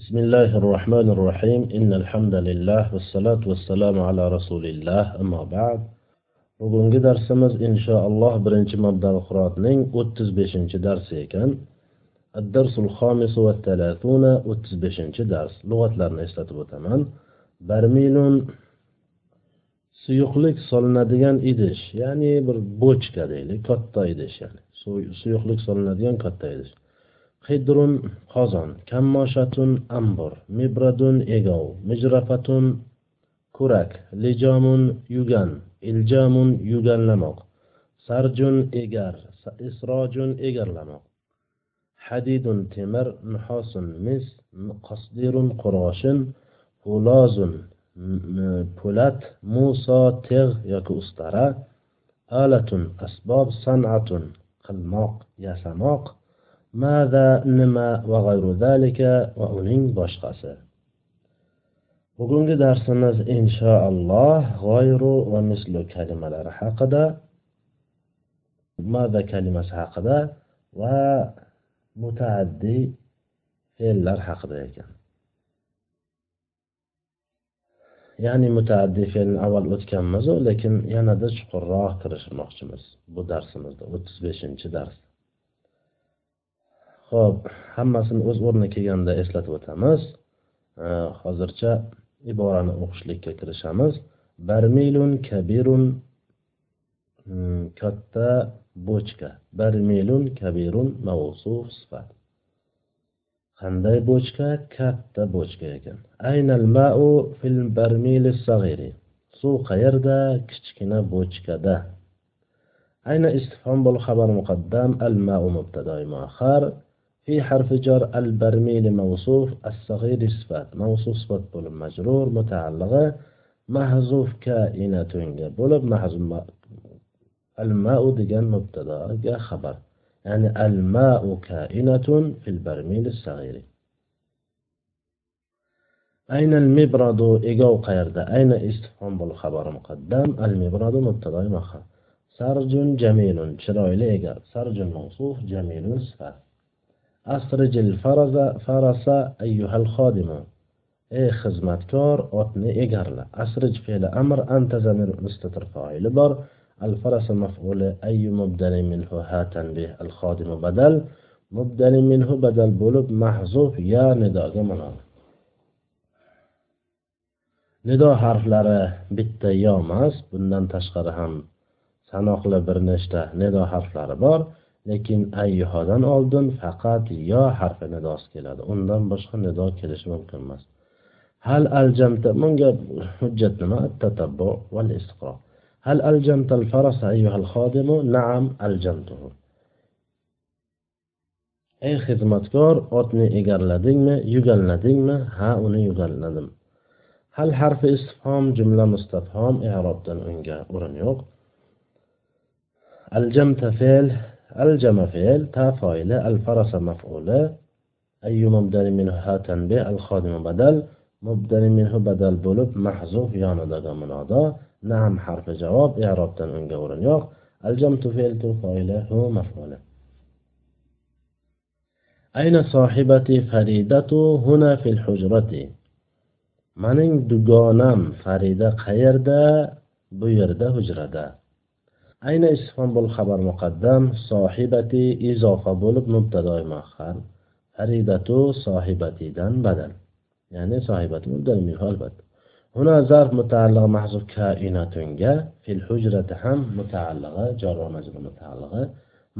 بسم الله الرحمن الرحيم إن الحمد لله والصلاة والسلام على رسول الله أما بعد bugungi darsimiz inshaalloh birinchi mabdal qurotning o'ttiz beshinchi darsi ekan addarsul xomisu va talatuna o'ttiz beshinchi dars lug'atlarni eslatib o'taman barmilun suyuqlik solinadigan idish ya'ni bir bochka deylik katta idish ya'ni suyuqlik solinadigan katta idish Qidrun qozon kammoshatun ambur mibradun egov mijrafatun kurak lijomun yugan iljamun yuganlamoq sarjun egar isrojun egarlamoq hadidun temir nuhosun mis qasdirun qurg'oshin hulozun po'lat muso teg' yoki ustara alatun asbob san'atun qilmoq yasamoq ماذا nima va g'ayru zalika? va uning boshqasi. Bugungi darsimiz inshaalloh g'oyru va mislu kalimalari haqida mada kalimasi haqida va mutaaddi fe'llar haqida ekan. Ya'ni mutaaddi fe'lni avval o'tganmizu lekin yanada chuqurroq kirishmoqchimiz bu darsimizda o'ttiz beshinchi dars. Ho'p hammasini o'z o'rniga kelganda eslatib o'tamiz. Hozircha iborani o'qishlikka kirishamiz. Barmilun kabirun hmm, katta bochka. Barmilun kabirun mavsuf sifat. Qanday bochka? Katta bochka ekan. Aynal ma'u fil barmili sag'iri suv qayerda? Kichkina bochkada. Ayna istifhom bo'l xabar muqaddam al ma'u mubtadoi muaxar في حرف جر البرميل موصوف الصغير صفات. موصوف صفات بولب مجرور متعلقة. محذوف كائنة بولب. محذوف الماء دجان مبتدأ جاء خبر يعني الماء كائنة في البرميل الصغير. أين المبرد إيجو قيردا؟ أين استفهام بالخبر مقدم؟ المبرد مبتدأ مؤخر سرج جميل شرايل إيجار سرج موصوف جميل صفات. أسرج الفرز فرس أيها الخادم أي خدمتكار أتني إجرلا أسرج فعل أمر أنت زمير مستتر فاعل بر الفرس مفعول أي مبدل منه هاتا به الخادم بدل مبدل منه بدل بولب محذوف يا نداء منال nido harflari bitta yo emas bundan tashqari ham sanoqli bir nechta nido harflari bor lekin ayyuhodan oldin faqat yo harfi nidosi keladi. Undan boshqa nido kelishi mumkin emas. Hal aljamta bunga hujjat nima? Tatabbu val istiqro hal aljamta al faras ayyuha al xodimu naam aljamtuhu. Ey xizmatkor otni egarladingmi yuganladingmi ha uni yuganladim hal harfi istifhom jumla mustafhom i'robdan unga o'rin yo'q. Aljamta fe'l الجمع فعل تا فايلة الفرس مفعولة أي مبدل منه هاتن به الخادم بدل مبدل منه بدل بلوب محذوف يانا دادا منادا نعم حرف جواب إعراب تنون قولن يوخ الجمع فعل تو فايلة هو مفعولة أين صاحبتي فريدة هنا في الحجرة؟ من دقانم فريدة خيردة بيردة حجرة ayna istifhom bo'l xabar muqaddam sohibati izofa bo'lib mubtadoi muaxar faridatu sohibatidan badal. Ya'ni sohibati mubdal albatta. Huna zarf mutaalliq mahzuf kainatunga fil hujrati ham mutaallig'i jar va majrur mutaallig'i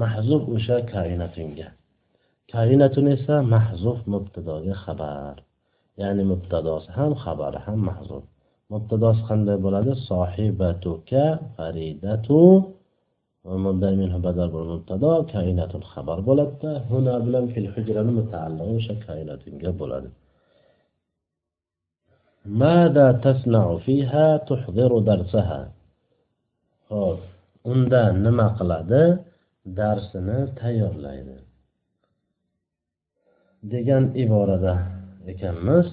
mahzuf o'sha kainatunga. Kainatun esa mahzuf mubtadoga xabar. Ya'ni mubtadosi ham xabari ham mahzuf. Mubtadosi qanday bo'ladi? Sohibatuka faridatu مبدل منه بدل بالمبتدا كائنات خبر بولدda هنا bilan fil hujrani mutaalliq o'sha koinatga bo'ladi ماذا تصنع فيها تحضر درسها ho'p unda nima qiladi darsini tayyorlaydi degan iborada ekanmiz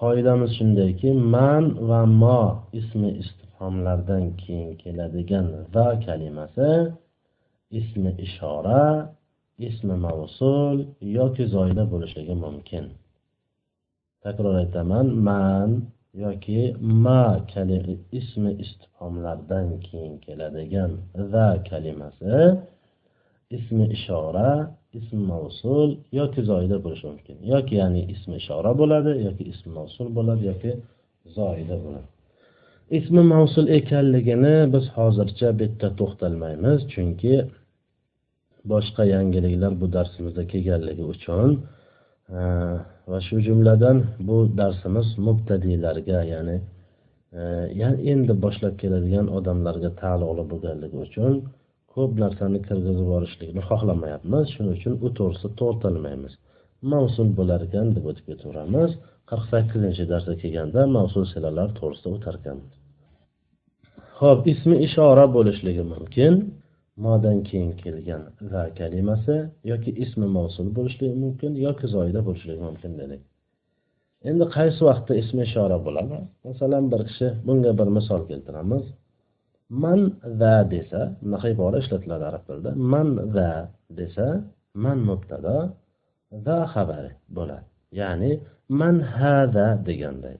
qoidamiz shundayki man va mo ismi istifhomlardan keyin keladigan va kalimasi ismi ishora ismi mavsul yoki zoida bo'lishligi mumkin. Takror aytaman man yoki ma ismi istifhomlardan keyin keladigan va kalimasi ismi ishora ismi mavsul yoki zoyida bo'lishi mumkin. Yoki ya'ni ismi ishora bo'ladi yoki ismi mavsul bo'ladi yoki zoyida bo'ladi. Ismi mavsul ekanligini biz hozircha bu yerda to'xtalmaymiz. Chunki boshqa yangiliklar bu darsimizda kelganligi uchun e, va shu jumladan bu darsimiz mubtadiylarga ya'ni e, yani endi boshlab keladigan odamlarga taalluqli bo'lganligi uchun ko'p narsani kirgizib yuborishlikni xohlamayapmiz. Shuning uchun u to'g'risida to'xtalmaymiz. Mavsul bo'lar ekan deb o'tib ketaveramiz. Qirq sakkizinchi darsga kelganda mavsul silalar to'g'risida o'tarkanmiz. Ho'p ismi ishora bo'lishligi mumkin. Modan keyin kelgan va kalimasi yoki ismi mavsul bo'lishligi mumkin yoki zoida bo'lishligi mumkin dedik. Endi qaysi vaqtda ismi ishora bo'ladi? Masalan bir kishi bunga bir misol keltiramiz. Man va desa bunaqa ibora ishlatiladi arab tilida. Man va desa man mubtado va xabari bo'ladi. Ya'ni man hada deganday.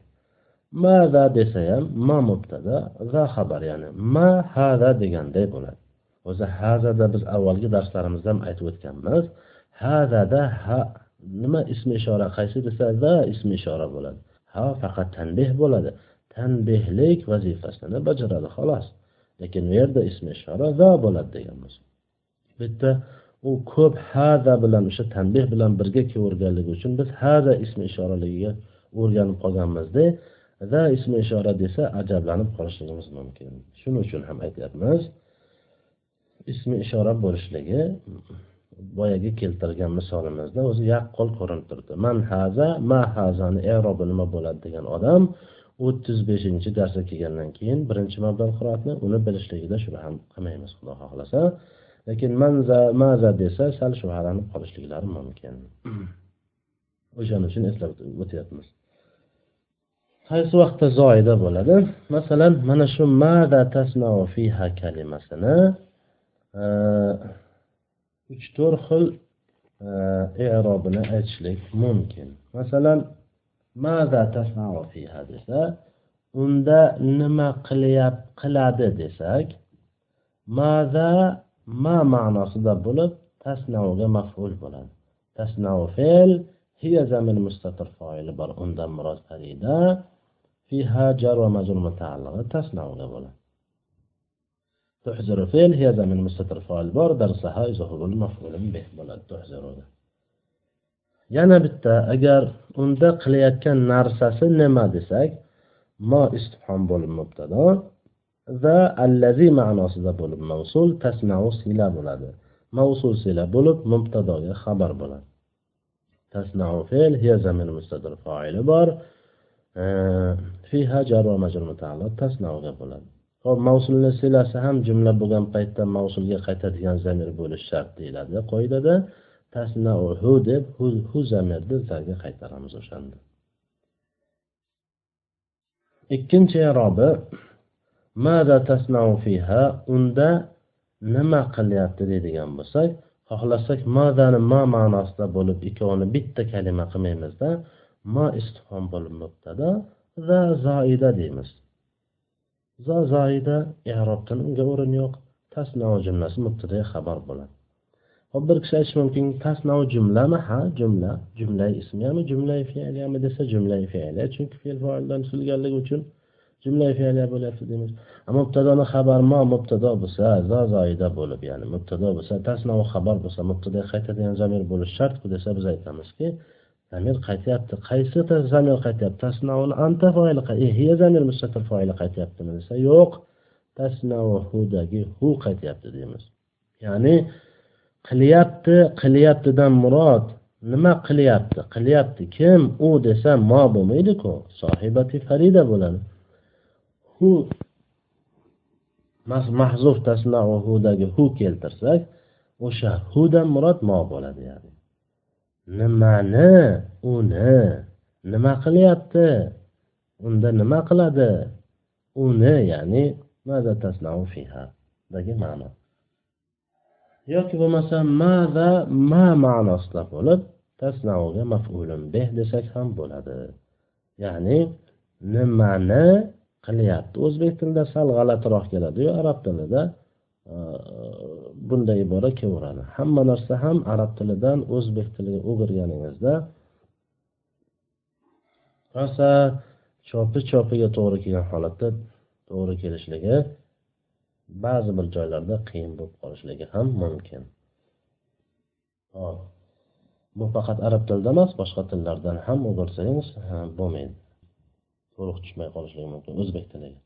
Mada desa ham ma mubtada va xabar ya'ni ma hada deganday bo'ladi. O'zi hazada biz avvalgi darslarimizda ham aytib o'tganmiz hazada ha nima ismi ishora qaysi desa va ismi ishora bo'ladi. Ha faqat tanbeh bo'ladi. Tanbehlik vazifasini bajaradi xolos. Lekin u yerda ismi ishora va bo'ladi deganmiz. Bu yerda u ko'p haza bilan o'sha tanbeh bilan birga kelaverganligi uchun biz haza ismi ishoraligiga o'rganib qolganmizda. Va ismi ishora desa ajablanib qolishligimiz mumkin. Shuning uchun ham aytyapmiz ismi ishora bo'lishligi boyagi keltirgan misolimizda o'zi yaqqol ko'rinib turibdi. Man haza ma hazani erobi nima bo'ladi degan odam o'ttiz beshinchi darsga kelgandan keyin birinchi mablag' qiroatni uni bilishligida shubha ham qilmaymiz xudo xohlasa. Lekin manza maza desa sal shubhalanib qolishliklari mumkin. O'shaning uchun eslab o'tyapmiz qaysi vaqtda zoida bo'ladi? Masalan mana shu mada tasnau fiha kalimasini e, uch to'rt xil erobini aytishlik mumkin. Masalan mada tasnau fiha desa unda nima qilyap qiladi desak mada ma ma'nosida bo'lib tasnavga maful bo'ladi. Tasnau fe'l hiya zamir mustatir foili bor undan murod farida fiha jar va majrur mutaallig'i tasnauga bo'ladi تحزر فعل هي من مستتر فاعل بor darsaha izohul maf'ulun bih bo'ladi tuhziruga yana bitta agar unda qilayotgan narsasi nima desak mo istifhom bo'lib mubtado va allazi ma'nosida bo'lib mavsul tasnau sila bo'ladi mavsul sila bo'lib mubtadoga xabar bo'ladi tasnau fe'l hiya zamin mustadir foili bor fiha jar va majrur mutaalliq tasnauga bo'ladi hop mavsulni silasi ham jumla bo'lgan paytda mavsulga qaytadigan zamir bo'lishi shart deyiladi qoidada tasnauhu deb hu zamirni zarga qaytaramiz o'shanda ikkinchi irobi mada tasnau fiha unda nima qilyapti deydigan bo'lsak xohlasak madani ma ma'nosida bo'lib ikkovini bitta kalima qilmaymizda ma istifhom bo'lib mubtada va zoida deymiz. Za zoida i'robdan unga o'rin yo'q tasnao jumlasi mubtada xabar bo'ladi. Hop bir kishi aytishi mumkin tasnao jumlami ha jumla jumla ismiyami jumla fe'liyami desa jumla fe'liya chunki fe'l foildan tusilganligi uchun jumla fe'liya bo'lyapti deymiz mubtadoni xabar ma mubtado bo'lsa za zoida bo'lib ya'ni mubtado bo'lsa tasnao xabar bo'lsa mubtada qaytadigan zamir bo'lishi shartku desa biz aytamizki zamir qaytyapti? Qaysi zamir qaytyapti? Tasnauni anta foili eh, hiya zamir mustatir foili qaytyaptimi desa yo'q. Tasnauhudagi hu qaytyapti deymiz. Ya'ni qilyapti qilyaptidan murod nima qilyapti? Qilyapti kim? U desa mo bo'lmaydiku. Sohibati farida bo'ladi. Hu mahzuf tasnauhudagi hu keltirsak o'sha hudan murod mo bo'ladi ya'ni. Nimani? Uni. Nima qilyapti? Unda nima qiladi? Uni ya'ni maza tasnau dagi ma'no. Yoki bo'lmasa maza ma ma'nosida bo'lib tasnauga mafulun beh desak ham bo'ladi. Ya'ni nimani qilyapti. O'zbek tilida sal g'alatiroq keladiyu arab tilida e, bunday ibora kelaveradi. Hamma narsa ham arab tilidan o'zbek tiliga o'girganingizda rosa chopi chopiga to'g'ri kelgan holatda to'g'ri kelishligi ba'zi bir joylarda qiyin bo'lib qolishligi ham mumkin. Hop bu faqat arab tilida emas boshqa tillardan ham o'girsangiz e, bo'lmaydi. Urug' tushmay qolishligi mumkin. O'zbek tiliga.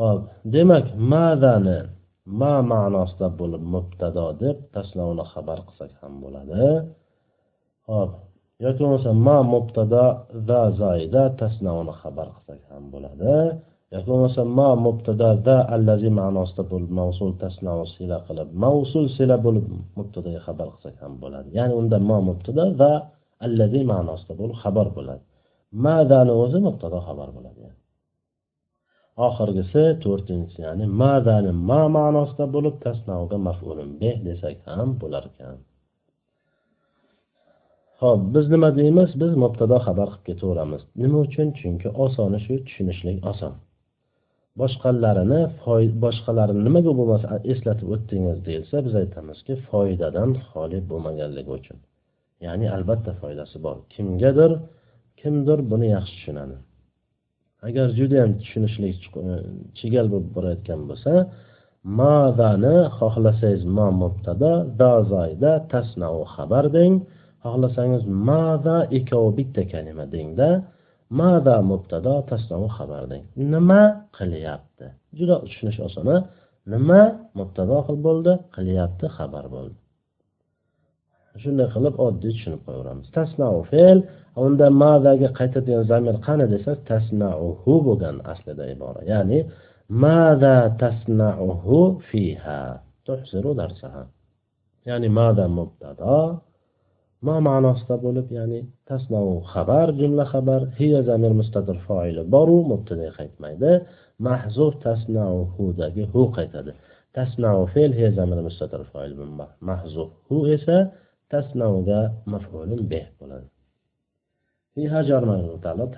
Hop demak madani ma ma'nosida bo'lib mubtado deb taslavni xabar qilsak ham bo'ladi. Hop yoki bo'lmasa ma mubtado za zoida tasnovni xabar qilsak ham bo'ladi. Yoki bo'lmasa ma mubtado da allazi ma'nosida bo'lib mavsul tasnau sila qilib mavsul sila bo'lib mubtadoga xabar qilsak ham bo'ladi. Ya'ni unda ma mubtada va allazi ma'nosida bo'lib xabar bo'ladi. Madani o'zi mubtado xabar bo'ladi oxirgisi to'rtinchisi ya'ni madani ma ma'nosida bo'lib tasnauga mafulun beh desak ham bo'lar ekan. Ho'p biz nima deymiz? Biz mubtado xabar qilib ketaveramiz. Nima uchun? Chunki osoni shu tushunishlik oson. Boshqalarini boshqalarini nimaga bo'lmasa eslatib o'tdingiz deyilsa biz aytamizki foydadan xoli bo'lmaganligi uchun. Ya'ni albatta foydasi bor. Kimgadir kimdir buni yaxshi tushunadi. Agar judayam tushunishlik e, chigal bo'lib borayotgan bo'lsa madani xohlasangiz ma mubtada da zoyda tasnau xabar deng. Xohlasangiz mada ikkovi bitta kalima dengda mada mubtado tasnavu xabar deng. Nima qilyapti? Juda tushunish oson nima mubtado qilib bo'ldi? Qilyapti xabar bo'ldi. Shunday qilib oddiy tushunib qo'yaveramiz. Tasnau fe'l unda madaga qaytadigan zamir qani desa tasnauhu bo'lgan aslida ibora. Ya'ni mada tasnauhu fiha. Tuhsiru darsaha. Ya'ni mada mubtado ma ma'nosida bo'lib ya'ni tasnau xabar jumla xabar hiya zamir mustatir foili boru mubtada qaytmaydi. Mahzuf tasnauhudagi hu qaytadi. Tasnau fe'l hiya zamir mustatir foil mahzuf hu esa tasnauga maf'ulun bih bo'ladi fiha jar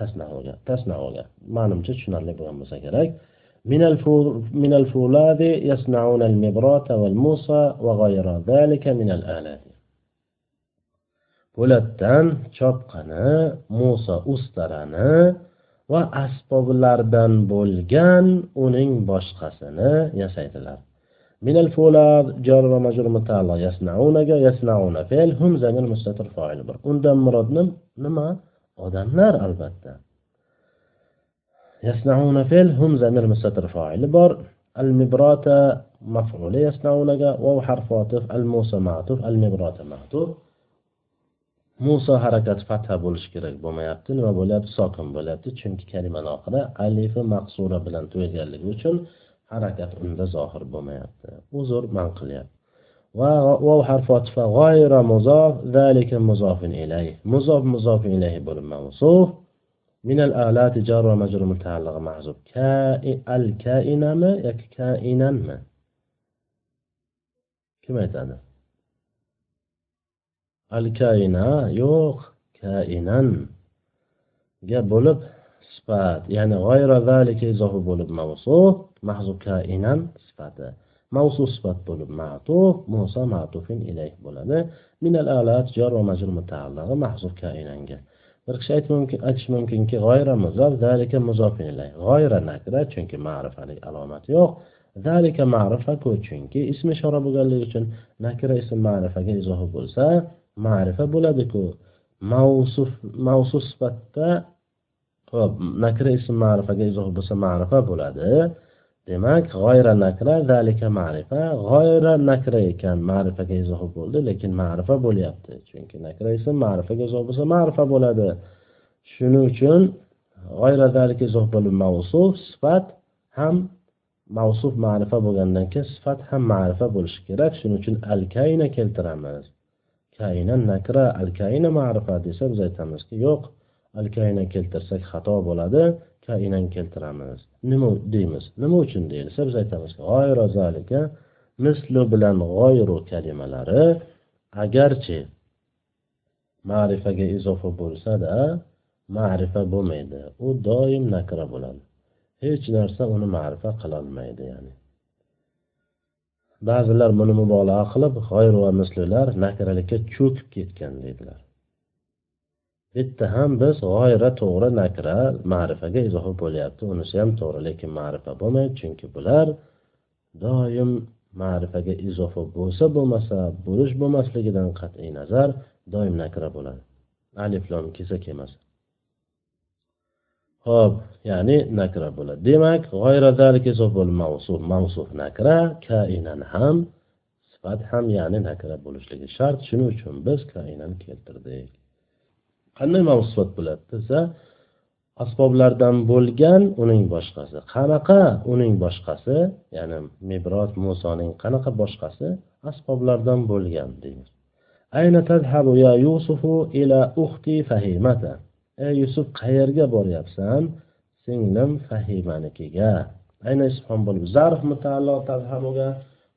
tasnauga tasnauga manimcha tushunarli bo'lgan bo'lsa kerak من الفولاذ يصنعون المبرات والموصى وغير ذلك من الآلات po'latdan chopqini muso ustarani va asboblardan bo'lgan uning boshqasini yasaydilar من الفولاد جار ومجرور متعلق يصنعون يصنعون فعل هم زمير مستتر فاعل bir undan murod nima odamlar albatta يصنعون فعل هم زمير مستتر فاعل bor المبرات مفعول يصنعون واو حرف عطف الموسى معطوف المبرات معطوف muso harakati fatha bo'lishi kerak bo'lmayapti nima bo'lyapti sokin bo'lyapti chunki kalimani oxiri alifi maqsura bilan tugaganligi uchun harakat unda zohir bo'lmayapti u zo'r man qilyapti va vov harfi otifa g'oyra muzof zalika muzofin ilayh muzof muzofin ilayhi bo'lib mavsuf من الآلات جار ومجر متعلق محذوف الكائنم يك كائنم كما يتعنى الكائنة يوق كائنا جاب بولب سبات يعني غير ذلك يزوف بولب موصوف mahzu kainan sifati. Mavsu sifat bo'lib ma'tuf muso ma'tufin ilayh bo'ladi. Minal alat jar va majrur mutaalligi mahzu kainanga bir kishi aytish mumkinki g'oyra muzof zalika muzofin ilayh. G'oyra nakra chunki ma'rifalik alomati yo'q. Zalika ma'rifaku chunki ism ishora bo'lganligi uchun nakra ism ma'rifaga izohi bo'lsa ma'rifa bo'ladiku mavsuf mavsuf sifatda hop nakra ism ma'rifaga izoh bo'lsa ma'rifa bo'ladi. Demak g'oyra nakra zalika ma'rifa. G'oyra nakra ekan ma'rifaga izoh bo'ldi lekin ma'rifa bo'lyapti. Chunki nakra ism ma'rifaga izoh bo'lsa ma'rifa bo'ladi. Shuning uchun g'oyra zalika izoh bo'lib mavsuf sifat ham mavsuf ma'rifa bo'lgandan keyin sifat ham ma'rifa bo'lishi kerak. Shuning uchun al kayna keltiramiz. Kayna nakra al kayna ma'rifa desa biz aytamizki yo'q al kayna keltirsak xato bo'ladi. Kainan keltiramiz. Nima deymiz? Nima uchun deyilsa biz aytamizki g'oyro zalika mislu bilan g'oyru kalimalari agarchi ma'rifaga izofa bo'lsada ma'rifa bo'lmaydi. U doim nakra bo'ladi. Hech narsa uni ma'rifa qilolmaydi ya'ni. Ba'zilar buni mubolag'a qilib g'oyru va mislilar nakralikka cho'kib ketgan deydilar. Bitta ham biz g'oyra to'g'ri nakra ma'rifaga izofa bo'lyapti. Unisi ham to'g'ri lekin ma'rifa bo'lmaydi chunki bular doim ma'rifaga izofa bo'lsa bo'lmasa bo'lish bo'lmasligidan qat'iy nazar doim nakra bo'ladi. Aliflom kelsa kelmasa. Ho'p ya'ni nakra bo'ladi. Demak mavsuf mavsuf nakra kainan ham sifat ham ya'ni nakra bo'lishligi shart. Shuning uchun biz kainan keltirdik. Qanday mavsifat bo'ladi desa asboblardan bo'lgan uning boshqasi. Qanaqa uning boshqasi? Ya'ni mibrot musoning qanaqa boshqasi? Asboblardan bo'lgan deymiz. Ayna tadhabu ya yusufu ila uxti fahimata. Ey yusuf qayerga boryapsan? Singlim fahimanikiga. Ayna isfhom bo'lib zarf mutaallo tadhabuga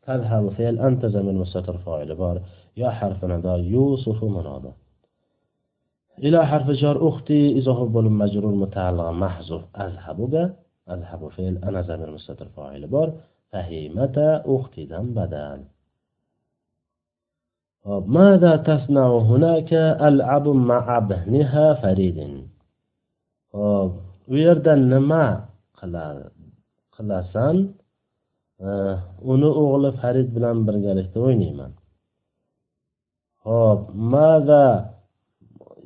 tadhabu fe'l anta zamin mustatir foili bor. Ya harfi nado yusufu munoda إلى حرف جار أختي إضافة بول مجرور متعلق محذوف أذهبك. أذهب فعل أنا زمير مستتر فاعل بار. فهيمة أختي دم بدل. ماذا تصنع هناك؟ ألعب مع ابنها فريد. hop u yerda nima qilasan uni o'g'li farid bilan birgalikda o'ynayman hop maza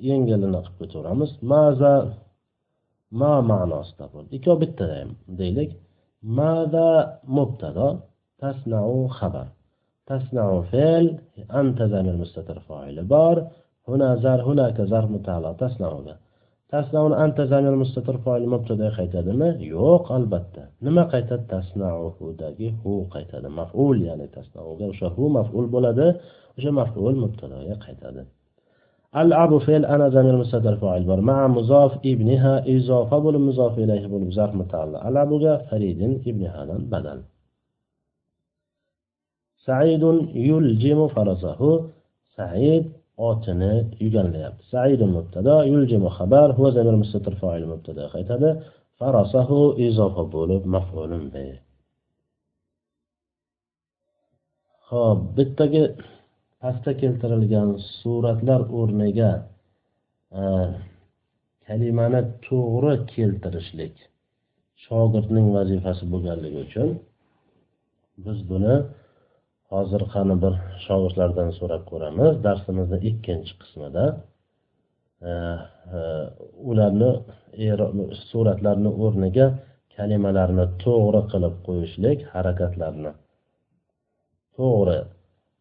yengilini qilib ketaveramiz. Maza ma ma'nosida bo'ldi. Ikkovi bittada ham deylik. Maza mubtado tasnau xabar. Tasnau fe'l anta zamir mustatir foili bor. Huna zar hunaka zar mutala tasnauga. Tasnauni anta zamir mustatir foili mubtada qaytadimi? Yo'q albatta. Nima qaytadi? Tasnaudagi hu qaytadi. Maful ya'ni tasnauga o'sha hu maful bo'ladi. O'sha maful mubtadoga qaytadi. العب فعل أنا زمير مستدر فاعل بر. مع مضاف ابنها إضافة بول مضاف إليه بول زرف متعلق. العب فريد ابنها بدل. سعيد يلجم فرسه. سعيد أوتن يجلب. سعيد مبتدا يلجم خبر. هو زمير مستدر فاعل مبتدا خيتد. فرسه إضافة بول مفعول به. خب بالتأكيد pastda keltirilgan suratlar o'rniga e, kalimani to'g'ri keltirishlik shogirdning vazifasi bo'lganligi uchun biz buni hozir qani bir shogirdlardan so'rab ko'ramiz. Darsimizni ikkinchi qismida e, e, ularni er, suratlarni o'rniga kalimalarni to'g'ri qilib qo'yishlik harakatlarni to'g'ri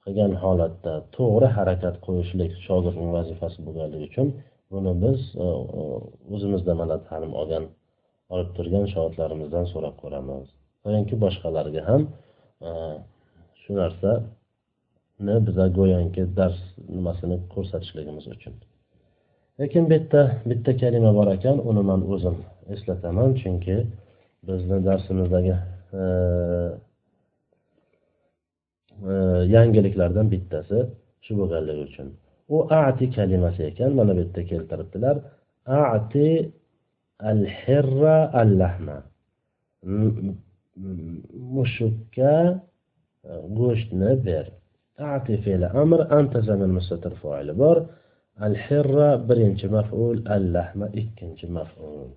qilgan holatda to'g'ri harakat qo'yishlik shogirdning vazifasi bo'lganligi uchun buni biz e, e, o'zimizda mana ta'lim olgan olib turgan shogirdlarimizdan so'rab ko'ramiz. Yoki boshqalarga ham e, shu narsani biza go'yoki dars nimasini ko'rsatishligimiz uchun. Lekin bu yerda bitta kalima bor ekan uni man o'zim eslataman chunki bizni darsimizdagi e, yangiliklardan bittasi shu bo'lganligi uchun. U ati kalimasi ekan mana bu yerda keltiribdilar. Ati al hirra al lahma mushukka e, go'shtni ber. Ati fe'li amr anta zamir mustatir foili bor. Al hirra birinchi maf'ul al lahma ikkinchi maf'ul.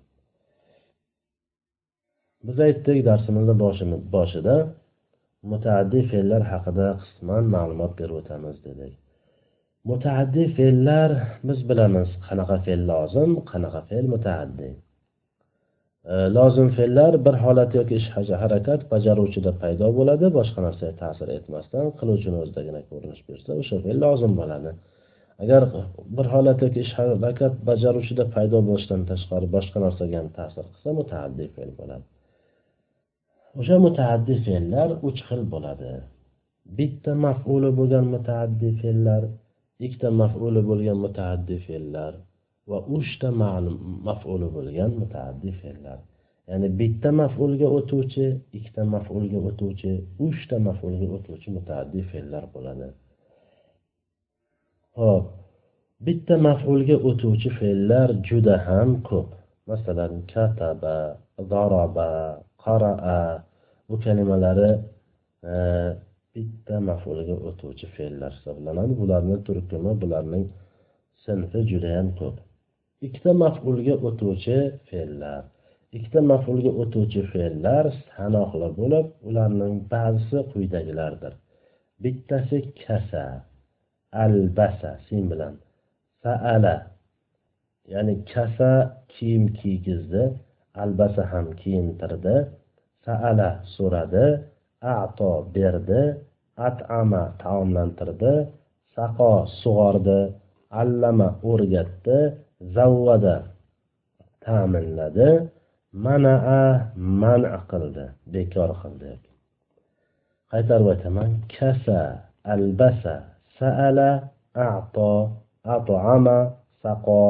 Biz aytdik darsimizni boshida mutaaddiy fe'llar haqida qisman ma'lumot berib o'tamiz dedik. Mutaaddi fe'llar biz bilamiz qanaqa fe'l lozim qanaqa fe'l mutaaddi. E, lozim fe'llar bir holat yoki ish harakat bajaruvchida paydo bo'ladi boshqa narsaga ta'sir etmasdan qiluvchini o'zidagina ko'rinish bersa o'sha fe'l lozim bo'ladi. Agar bir holat yoki ish harakat bajaruvchida paydo bo'lishidan tashqari boshqa narsaga ham ta'sir qilsa mutaaddi fe'l bo'ladi. O'sha mutaaddi fe'llar uch xil bo'ladi. Bitta maf'uli bo'lgan mutaaddi fe'llar ikkita maf'uli bo'lgan mutaaddi fe'llar va uchta maf'uli bo'lgan mutaaddi fe'llar. Ya'ni bitta maf'ulga o'tuvchi ikkita maf'ulga o'tuvchi uchta maf'ulga o'tuvchi mutaaddi fe'llar bo'ladi. Ho'p bitta maf'ulga o'tuvchi fe'llar juda ham ko'p. Masalan kataba zaraba qaraa bu kalimalari e, bitta maf'ulga o'tuvchi fe'llar hisoblanadi. Bularni turkumi bularning sinfi judayam ko'p. Ikkita maf'ulga o'tuvchi fe'llar ikkita maf'ulga o'tuvchi fe'llar sanoqli bo'lib ularning ba'zisi quyidagilardir. Bittasi kasa albasa sin bilan saala. Ya'ni kasa kiyim kiygizdi albasa ham kiyintirdi. Saala so'radi ato berdi atama taomlantirdi saqo sug'ordi allama o'rgatdi zavvada ta'minladi manaa mana qildi bekor qildi. Qaytarib aytaman kasa albasa saala ato at'ama saqo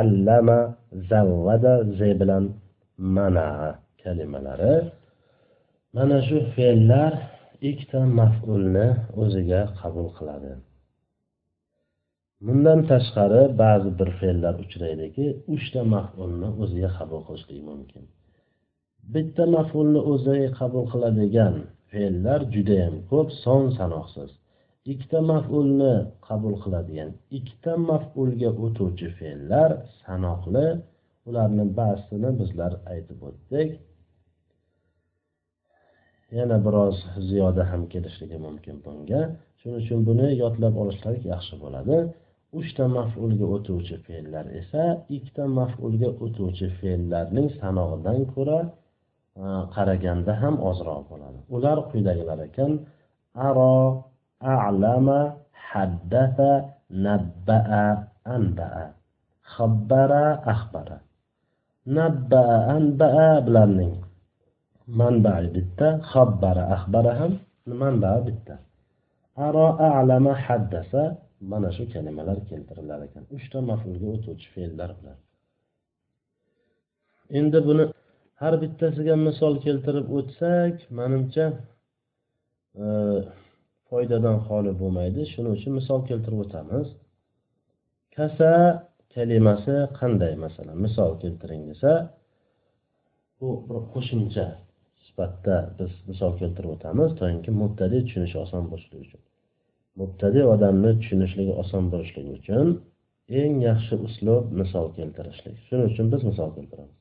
allama zavvada z bilan manaa kalimalari. Mana shu fe'llar ikkita maf'ulni o'ziga qabul qiladi. Bundan tashqari ba'zi bir fe'llar uchraydiki uchta maf'ulni o'ziga qabul qilishligi mumkin. Bitta maf'ulni o'ziga qabul qiladigan fe'llar judayam ko'p son sanoqsiz. Ikkita maf'ulni qabul qiladigan ikkita maf'ulga o'tuvchi fe'llar sanoqli ularni ba'zisini bizlar aytib o'tdik. Yana biroz ziyoda ham kelishligi mumkin bunga. Shuning uchun buni yodlab olishlik yaxshi bo'ladi. Uchta maf'ulga o'tuvchi fe'llar esa ikkita maf'ulga o'tuvchi fe'llarning sanog'idan ko'ra e, qaraganda ham ozroq bo'ladi. Ular quyidagilar ekan. Aro alama haddasa nabba'a anba'a. Xabbara axbara nabba'a anba'a bularning manbai bitta xabbara axbara ham manba bitta. Aro alama haddasa mana shu kalimalar keltirilar ekan. Uchta mafulga o'tuvchi fe'llar bilan. Endi buni har bittasiga misol keltirib o'tsak manimcha e, foydadan xoli bo'lmaydi. Shuning uchun misol keltirib o'tamiz. Kasa kalimasi qanday? Masalan misol keltiring desa bu bir qo'shimcha sifatida biz misol keltirib o'tamiz toinki mubtadi tushunishi oson bo'lishligi uchun. Mubtadi odamni tushunishligi oson bo'lishligi uchun eng yaxshi uslub misol keltirishlik. Shuning uchun biz misol keltiramiz.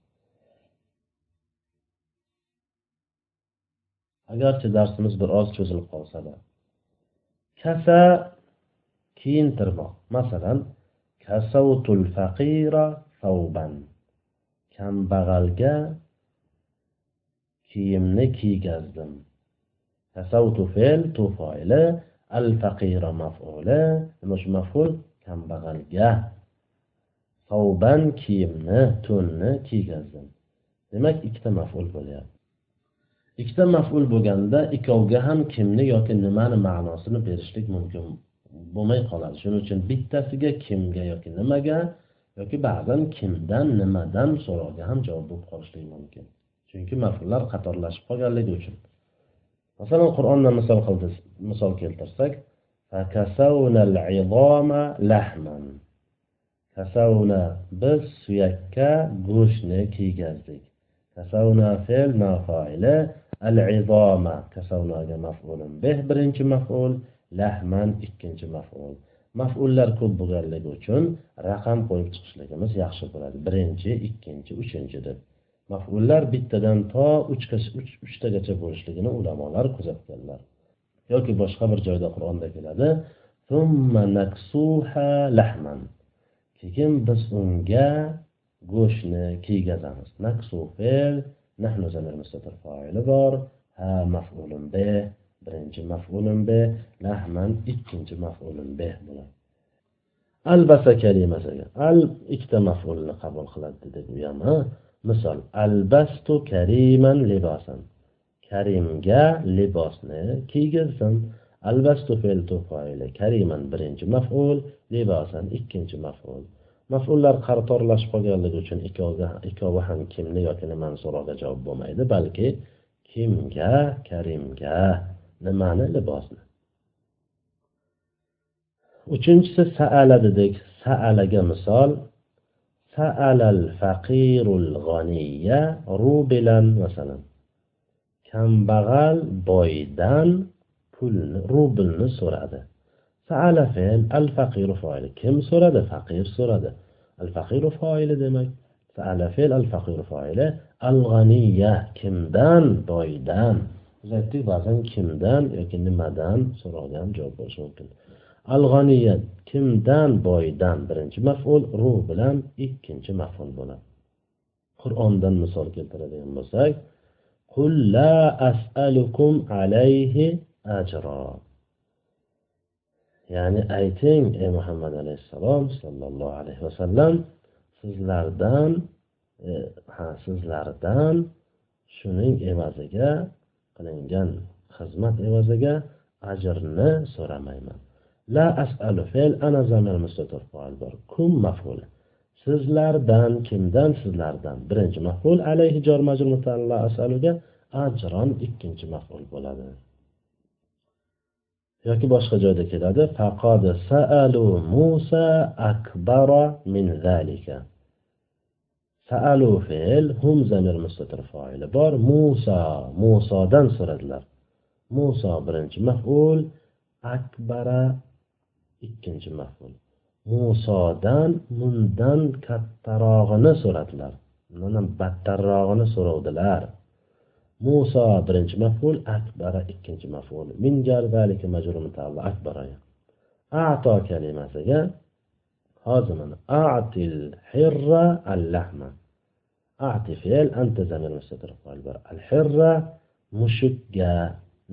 Agarchi darsimiz bir oz cho'zilib qolsada kasa kiyintirmoq. Masalan kasavtul faqira savban kambag'alga kiyimni kiygazdim. Tasavvutu fe'l tu foili al faqira maf'uli nima shu maf'ul? Kambag'alga. Savban kiyimni to'nni kiygazdim. Demak ikkita maf'ul bo'lyapti. Ikkita maf'ul bo'lganda ikkovga ham kimni yoki nimani ma'nosini berishlik mumkin bo'lmay qoladi. Shuning uchun bittasiga kimga yoki nimaga yoki ba'zan kimdan nimadan so'roqga ham javob bo'lib qolishligi mumkin. Chunki maf'ullar qatorlashib qolganligi uchun. Masalan qur'ondan misol qildi misol keltirsak kasavna biz suyakka go'shtni kiygazdik. Kasavna fe'l nafoili al-izoma kasavnaga maf'ulun bih birinchi maf'ul lahman ikkinchi maf'ul. Maf'ullar ko'p bo'lganligi uchun raqam qo'yib chiqishligimiz yaxshi bo'ladi. Birinchi ikkinchi uchinchi deb. Maf'ullar bittadan to uchtagacha bo'lishligini ulamolar kuzatganlar. Yoki boshqa bir joyda qur'onda keladi keyin biz unga go'shtni kiygazamiz. Naksu fe'l nahnu zamir mustatir foili bor. Ha maf'ulun be birinchi maf'ulun be lahman ikkinchi maf'ulun be bo'ladi albasa kalimasiga al ikkita maf'ulni qabul qiladi dedik u ham misol albastu kariman libosan karimga libosni kiygizdim. Albastu fe'l foili kariman birinchi maf'ul libosan ikkinchi maf'ul. Mafullar qatorlashib qolganligi uchun ikkovi ham kimni yoki nimani so'roqqa javob bo'lmaydi balki kimga karimga nimani libosni. Uchinchisi saala dedik. Saalaga misol saalal faqirul g'aniya rubilan masalan kambag'al boydan pulni rublni so'radi saala fe'l al faqiru foili kim so'radi faqir so'radi al faqiru foili demak saala fe'l al faqiru foili al g'aniya kimdan boydan biz aytdik ba'zan kimdan yoki nimadan so'ralgan javob bo'lishi mumkin alg'aniya kimdan boydan birinchi maful? Ruh bilan ikkinchi maful bo'ladi. Qur'ondan misol keltiradigan bo'lsak qul la as'alukum alayhi ajra. Ya'ni ayting ey muhammad alayhissalom sollallohu alayhi vasallam sizlardan e, ha sizlardan shuning evaziga qilingan xizmat evaziga ajrni so'ramayman. La asalu fe'l ana zamir mustatir foil bor. Kum maful? Sizlardan kimdan sizlardan? Birinchi maful alayhi jor majrur mutalla asaluga ajron ikkinchi maful bo'ladi. Yoki boshqa joyda keladi. Faqad saalu musa akbara min zalika. Saalu fe'l hum zamir mustatir foili bor. Musa musodan so'radilar. Muso birinchi maful akbara ikkinchi maful musodan bundan kattarog'ini so'radilar. Undan battarrog'ini so'rovdilar. Muso birinchi maful akbara ikkinchi maful min zalika majrur akbara. Ato kalimasiga hozir atil hirra al lahma ati fe'l anta zamir mustatir al hirra mushukka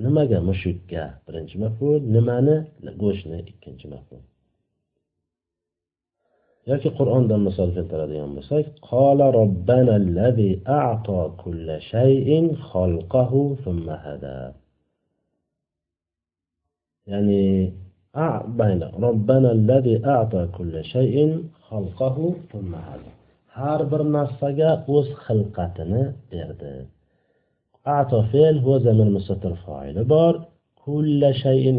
nimaga mushukka birinchi maful nimani go'shtni ikkinchi maful yoki qur'ondan misol keltiradigan bo'lsak qola robbana allazi a'to kulla shayin xalqahu thumma hada ya'ni bayna robbana allazi a'to kulla shayin xalqahu thumma hada har bir narsaga o'z xilqatini berdi ato fe'l huwa zamir mustatir foili bor kulla shayin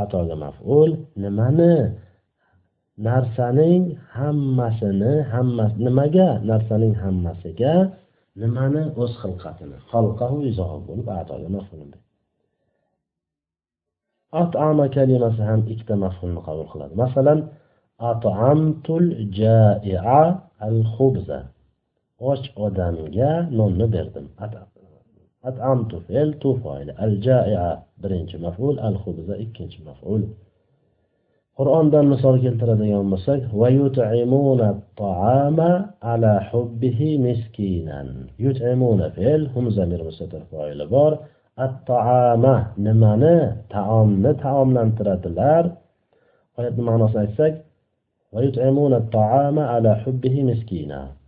atoga maf'ul nimani narsaning hammasini hammasi nimaga narsaning hammasiga nimani o'z xilqatini xalqahu bo'lib atoga atama kalimasi ham ikkita mafhumni qabul qiladi masalan atamtul jaia al xubza och odamga nonni berdim أطعمت فعل فاعل الجائعة برنج مفعول الخبز إكنج مفعول. قرآن دان مصار كنترى ديان مصار ويطعمون الطعام على حبه مسكينا. يطعمون فعل هم زمير مستر فاعل بار. الطعام نمانا طعام نطعام لانترى دلار ويطعمون الطعام على حبه مسكينا.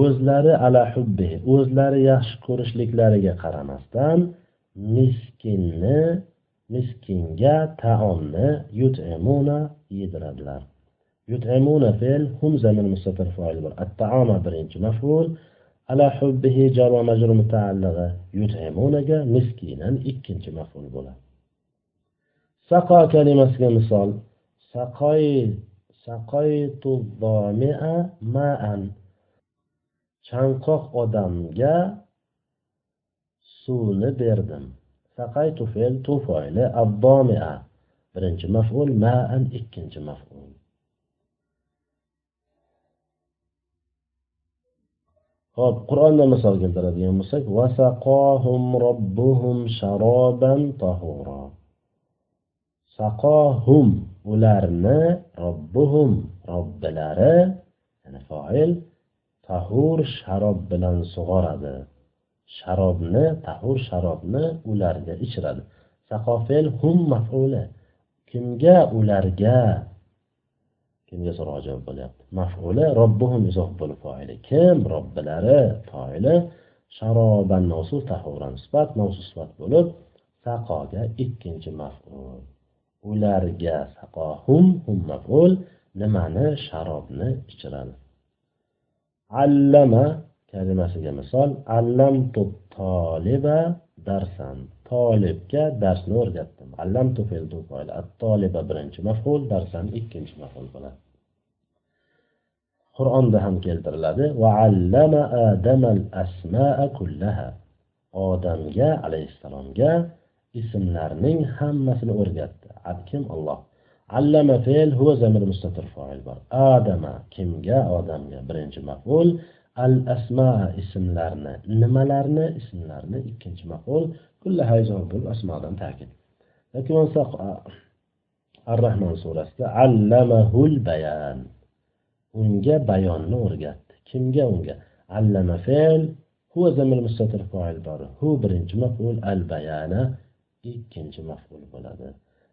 O'zlari ala hubbihi o'zlari yaxshi ko'rishliklariga qaramasdan miskinni miskinga taomni yutimuna yediradilar. Yutimuna fe'l hum zamir mustatir foil bor at-taoma birinchi maf'ul ala hubbihi jar va majrur mutaallig'i yut'imunaga miskinan ikkinchi maf'ul bo'ladi. Saqo kalimasiga misol saqoy saqoytu zomi'a ma'an. Chanqoq odamga suvni berdim. Saqaytu fe'l tu foili abdomia. Birinchi maf'ul ma'an ikkinchi maf'ul. Hop Qur'onda misol keltiradigan bo'lsak, vasaqohum robbuhum sharoban tahura. Saqohum ularni robbuhum robbilari, ya'ni foil tahur sharob bilan sug'oradi. sharobni tahur sharobni ularga ichiradi. Saqofel hum mafuli kimga ularga? Kimga so'roq javob bo'lyapti? Mafuli robbuhum izoh bo'lib foili. Kim? Robbilari foili. Sharoban mavsu tahuran sifat mavsu sifat bo'lib saqoga ikkinchi maful. Ularga saqohum hum maful. Nimani? Sharobni ichiradi. Allama kalimasiga misol allamtu toliba darsan tolibga darsni o'rgatdim. Allamtu toliba birinchi maful darsan ikkinchi maful bo'ladi. Qur'onda ham keltiriladi va allama adamal asmaa kullaha. Odamga alayhissalomga ismlarning hammasini o'rgatdi. Kim? Alloh. Allama fe'l huva zamir mustatir fa'il bor. Adama kimga? Odamga. Birinchi maf'ul al asma ismlarni nimalarni? Ismlarni ikkinchi maf'ul kulli hayzobul asmodan ta'kid. Yoki bo'lmasa ar rahmon surasida allamahul bayan. Unga bayonni o'rgatdi. Kimga unga? Allama fe'l huva zamir mustatir fa'il bor. Hu birinchi maf'ul al bayana ikkinchi maf'ul bo'ladi.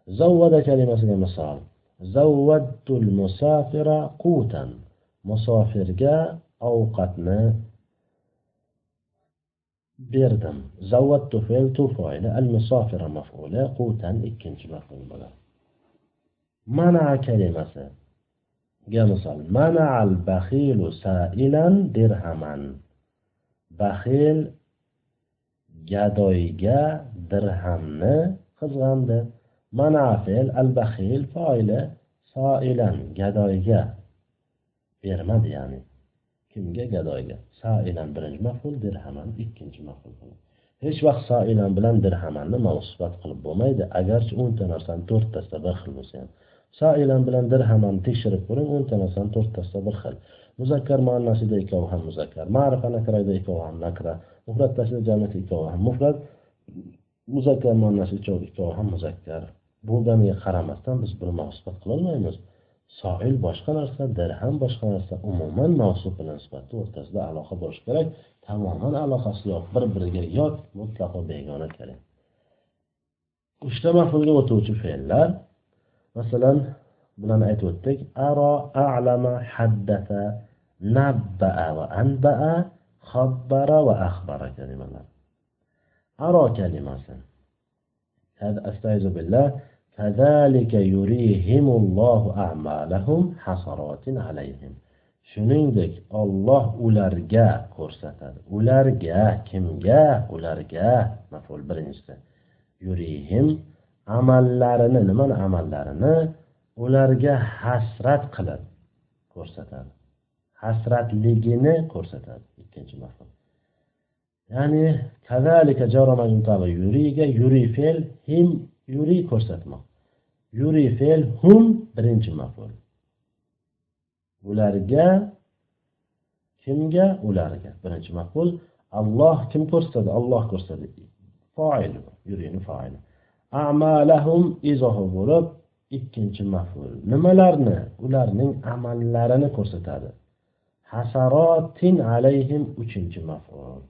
زود كلمة المسار زودت المسافر قوتا. مسافر جاء أو قتنا بردم زودت فعل فعل المسافر مفعولة قوتا. إكنش مفعول بلا. منع كلمة. مثال منع البخيل سائلا درهما. بخيل جدويجا درهمنا. خزغان درهم manafil al baxil foili soilan gadoyga bermadi ya'ni kimga gadoyga? Soilan birinchi maful dirhaman ikkinchi maful hech vaqt soilan bilan dirhamanni mavsifat qilib bo'lmaydi. Agarchi o'nta narsani to'rttasida bir xil bo'lsa ham. Soilan bilan dirhamanni tekshirib ko'ring o'nta narsani to'rttasida bir xil. Muzakkar muannasida ikkovi ham muzakkar ma'rifa nakrada ikkovi ham nakra mufrat tashlab jamiyat ikkovi ham mufrat muzakkar muannas ikkovi ham muzakkar. Bo'lganiga qaramasdan biz buni mavsifat qilolmaymiz. Soil boshqa narsa dirham boshqa narsa umuman mavsuf bilan sifatni o'rtasida aloqa bo'lishi kerak. Tamoman aloqasi yo'q bir biriga yot mutlaqo begona kalim uchta mafulga o'tuvchi fe'llar. Masalan bularni aytib o'tdik. Aro alama haddasa nabbaa va anbaa xabbara va axbara kalimalar. Aro kalimasi. أستعيذ بالله كذلك يريهم الله أعمالهم حسرات عليهم shuningdek olloh ularga ko'rsatadi ularga kimga ularga maful birinchisi yurihim amallarini nimani amallarini ularga hasrat qilib ko'rsatadi hasratligini ko'rsatadi ikkinchi maful Ya'ni kazalika yuriga yuri fe'l him yuri ko'rsatmoq yuri fe'l hum birinchi maf'ul ularga kimga ularga birinchi maf'ul alloh kim ko'rsatadi olloh ko'rsatadi foil yurini foili amalahum izohi bo'lib ikkinchi maf'ul nimalarni ularning amallarini ko'rsatadi hasarotin alayhim uchinchi maf'ul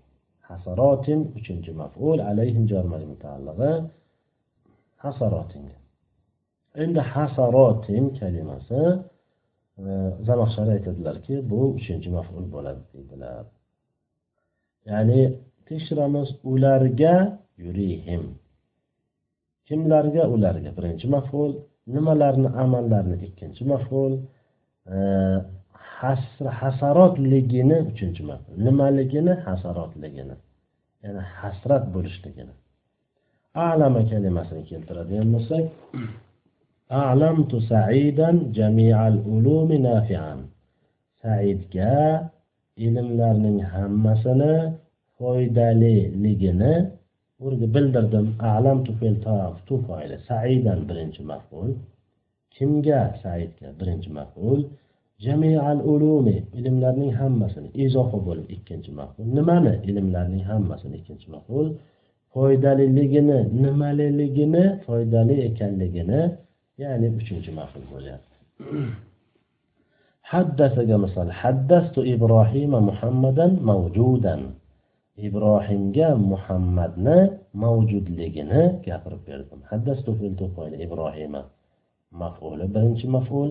hasarotin uchinchi maf'ul alayhim jar mutaallig'i hasarotin endi hasarotin kalimasi e, zamaxshari aytadilarki bu uchinchi maf'ul bo'ladi deydilar. Ya'ni tekshiramiz ularga yurihim. Kimlarga? Ularga birinchi maf'ul nimalarni amallarni ikkinchi maf'ul e, hasarotligini uchinchi marta. Nimaligini? Hasarotligini. Ya'ni hasrat bo'lishligini. Alama kalimasini keltiradigan bo'lsak alamtu saidan jamial ulumi nafian. Saidga ilmlarning hammasini foydaliligini bildirdim. Alamtu fe'l tu foili saidan birinchi maf'ul. Kimga? Saidga birinchi maf'ul. Jamial ulumi ilmlarning hammasini izohi bo'lib ikkinchi maqul. Nimani ilmlarning hammasini ikkinchi maqul? Foydaliligini nimaliligini foydali ekanligini ya'ni uchinchi maqul bo'lyapti haddasaga misol haddastu ibrohima muhammadan mavjudan. Ibrohimga muhammadni mavjudligini gapirib berdim. Haddastu ibrohima. Mafuli birinchi maful.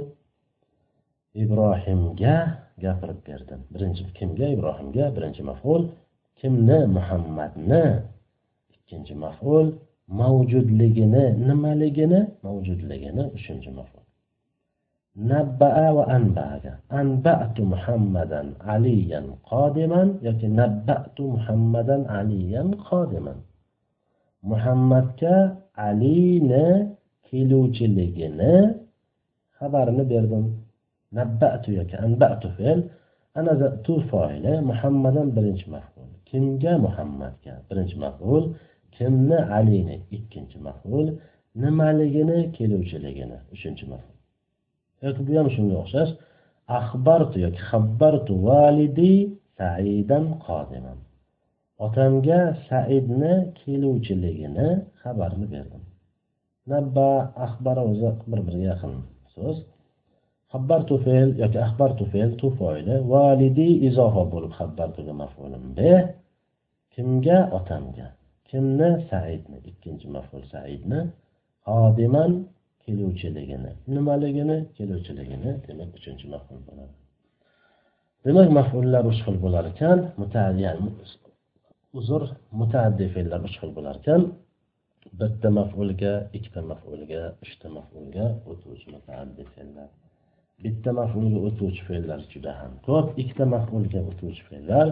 Ibrohimga gapirib berdim. Birinchi kimga? Ibrohimga. Birinchi maful kimni? Muhammadni. Ikkinchi maful mavjudligini nimaligini? Mavjudligini. Uchinchi maful. Nabbaa va anbaga. Anbatu muhammadan aliyan qodiman yoki nabbatu muhammadan aliyan qodiman. Muhammadga alini keluvchiligini xabarini berdim. Nabbatu yoki anbatu fe'l. Ana tu foili muhammadan birinchi maful. Kimga muhammadga birinchi maful. Kimni alini ikkinchi maful. Nimaligini keluvchiligini uchinchi maful. Yoki bu ham shunga o'xshash. Axbartu yoki xabbartu validi saidan qodiman otamga saidni keluvchiligini xabarini berdim. Nabba axbara o'zi bir biriga yaqin so'z. Xabbartu fe'l yoki axbartu fe'l tu foili validi izofa bo'lib xabbartuga maf'ulun be. Kimga? Otamga. Kimni? Saidni. Ikkinchi maf'ul saidni. Xodiman keluvchiligini. Nimaligini? Keluvchiligini demak uchinchi maful bo'ladi. Demak mafullar uch xil bo'lar ekan. Uzr mutaaddi fe'llar uch xil bo'lar ekan. Bitta mafulga ikkita mafulga uchta mafulga o'tuvchi mutaaddi fe'llar. Bitta mafulga o'tuvchi fe'llar juda ham ko'p. Ikkita mafulga o'tuvchi fe'llar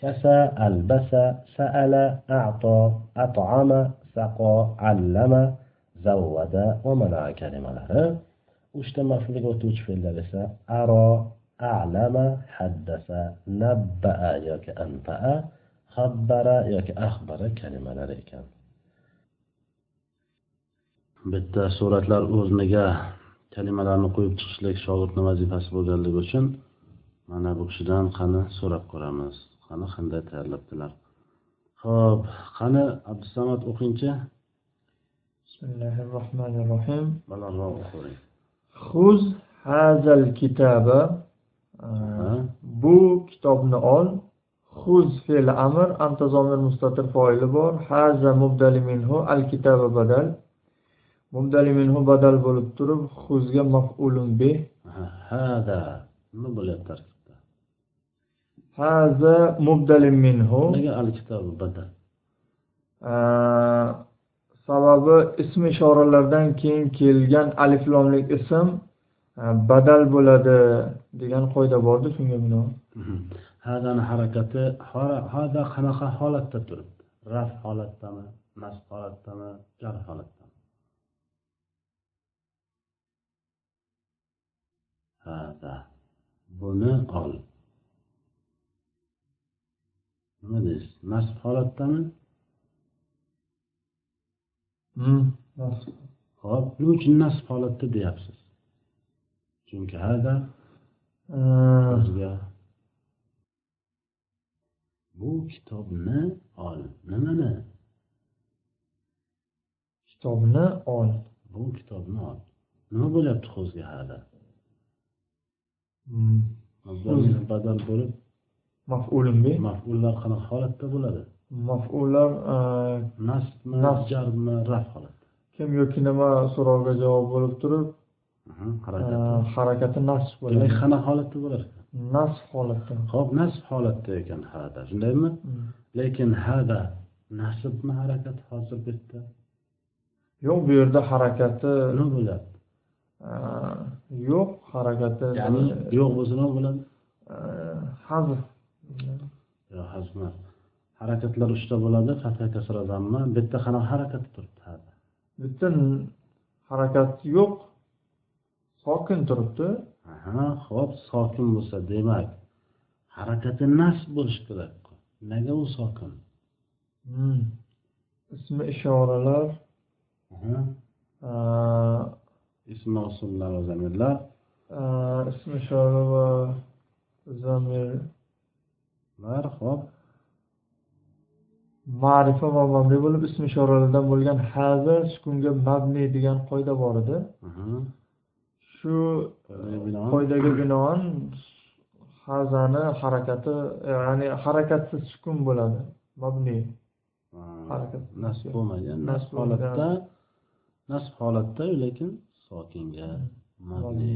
kasa albasa saala ato at'ama saqo allama zavvada va mana kalimalari. Uchta mafulga o'tuvchi fe'llar esa aro alama haddasa nabbaa yoki anfaa xabbara yoki axbara kalimalari ekan. Bitta suratlar o'rniga kalimalarni qo'yib chiqishlik shogirdni vazifasi bo'lganligi uchun mana bu kishidan qani so'rab ko'ramiz. Qani qanday tayyorlabdilar? Ho'p qani abdusamad o'qingchi. Bismillahi rohmanir rohim balandroq o'qing hazal kitaba bu kitobni ol. Huz fe'l amr antazomir mustatir foili bor. Haza mubdali minhu al kitaba badal. Mubdali minhu badal bo'lib turib xuzga maf'ulun bih hada. Nima bo'lyapti haza mubdali minhu. Nega al badal? Sababi ism ishoralardan keyin kelgan aliflomlik ism badal bo'ladi degan qoida borda shunga binoan. Hadani harakati hada qanaqa holatda turibdi? Raf holatdami? Nasb holatdami? Jar holatdami hada buni ol nima deysiz? Nasb holatdami? Hop nima uchun nasb holatda deyapsiz? Chunki hada o'ziga bu kitobni ol. Nimani? Kitobni ol. Bu kitobni ol. Nima bo'lyapti qo'zga hada badal bo'lib maf'ulun bi? maf'ullar qanaqa holatda bo'ladi? Maf'ullar nasbmi Nasb. jarmi raf holatda? Kim yoki nima so'rovga javob bo'lib turib harakati. harakati nasb demak bo'ladi qanaqa holatda bo'lar ekan? Nasb holatda. Ho'p nasb holatda ekan hada. Shundaymi? Lekin hada nasbmi harakati hozir bu yerda yo'q bu yerda harakati nima bo'lyapti yo'q harakati ya'ni yo'q bo'lsa nima bo'ladi hazf yo'q harakatlar uchta bo'ladi fatha kasra zamma bitta qanaqa harakati turibdi? Bitta harakat yo'q sokin turibdi. Aha ho'p sokin bo'lsa demak harakati nasb bo'lishi kerak nega u sokin? Hmm. ismi ishoralar ism mavsumlar va zamirlar. Aa, ismi ishora va zamir. Lar ho'p ma'rifa va mabni bo'lib ismi ishoralardan bo'lgan haza sukunga mabni degan qoida bor edi. Shu Qoidaga binoan hazani harakati ya'ni harakatsiz sukun bo'ladi mabni. Ha, harakat. nasb bo'lmagan nasb holatda nasb holatda lekin sokinga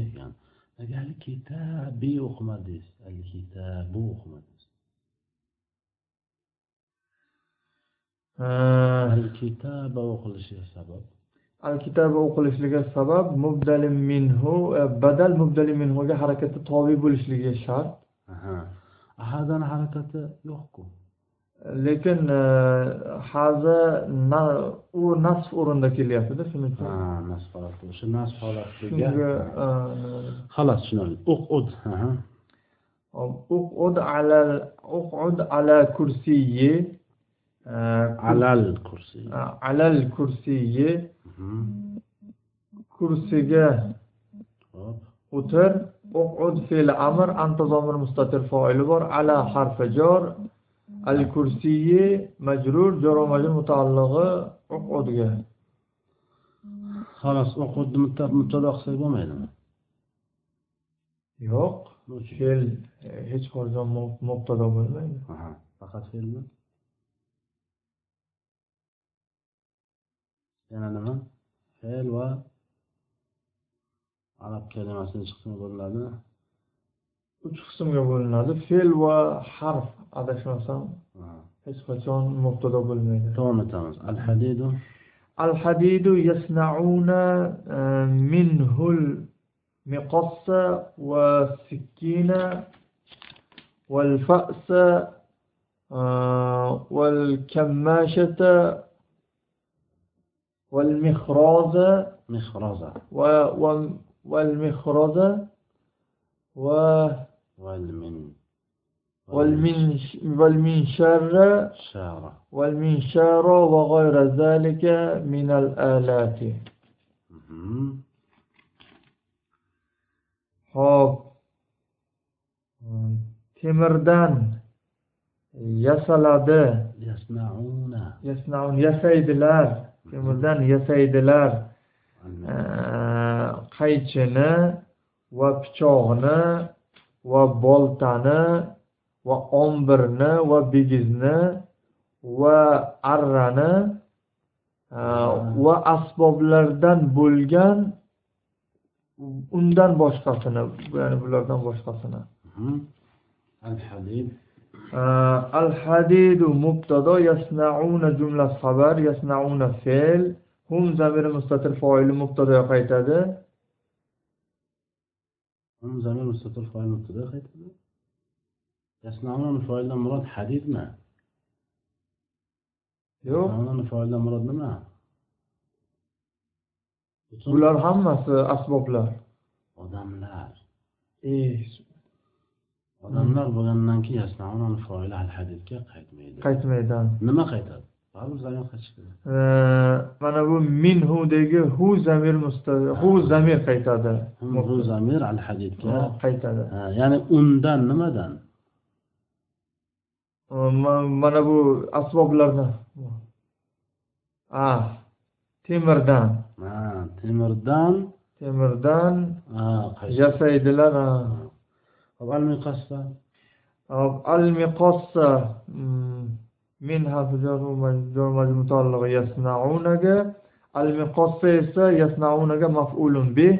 ekan. Nega al kitabi o'qimadingiz al kitabu o'qimadingiz al kitaba o'qilishiga sabab? Al kitobi o'qilishligi sabab mubdali minhu e, badal mubdali minhuga harakati tobe bo'lishligi shart. Aha. ahadani harakati yo'qku lekin e, haza na- u nasf o'rinda kelyaptida shuning uchun. Ha, nasb holati. O'sha nasb holatiga e, xolos tushunarli uqud aha. uqud ala uqud ala kursiyyi e, alal kursi alal kursiyyi Mhm. kursiga o'tir. Uqud fe'l amr antazomir mustatir foili bor. Ala harfi jor al kursiyyi majrur jar va majrur mutaallig'i uqudga xolos uqudni mubtado qilsak bo'lmaydimi? Yo'q. Fe'l e, hech qachon mu- mubtado bo'lmaydi. Faqat fe'lmi? Yana nima? Fe'l va arab kalimasini nechi qismga bo'linadi. Uch qismga bo'linadi. Fe'l va harf adashmasam Aha. hech qachon mubtado bo'lmaydi davom etamiz al hadidu الحديد يصنعون آه، منه المقص والسكين والفأس آه، والكماشة والمخراز مخرزة و- و- والمخرز و- والمن والمنش- والمنشر شارة والمنشار وغير ذلك من الآلات مهم. Xo'p. Temirdan yasaladi. يصنعون Yasnaun yasaydilar. Temirdan yasaydilar. المن- Ee, qaychini va pichoqni va boltani va ombirni va bigizni va arrani e, va asboblardan bo'lgan undan boshqasini ya'ni bulardan boshqasini. Al hadid e, al hadidu mubtado yasnauna jumla xabar yasnauna fe'l. Hum zamiri mustatir foili mubtadoga qaytadi. Hum zamir mustatir foili mubtadoga qaytadi. Yasnavnun foildan murod hadidmi? Yo'q. Foildan murod nima? Bular hammasi asboblar. Odamlar. E, Odamlar bo'lgandan keyin yasnavnun foil al hadidga qaytmaydi. Qaytmaydi. Nima qaytadi? E, mana bu minhudagi hu zamir hu zamir qaytadi hu zamir al hadidga qaytadi ya'ni undan nimadan mana bu asboblardan temirdan. Ha, temirdan. Temirdan. Yasaydilar al al-miqossa. Mm, min mutaallig'i yasnaunaga. Al-miqossa esa yasnaunaga maf'ulun bih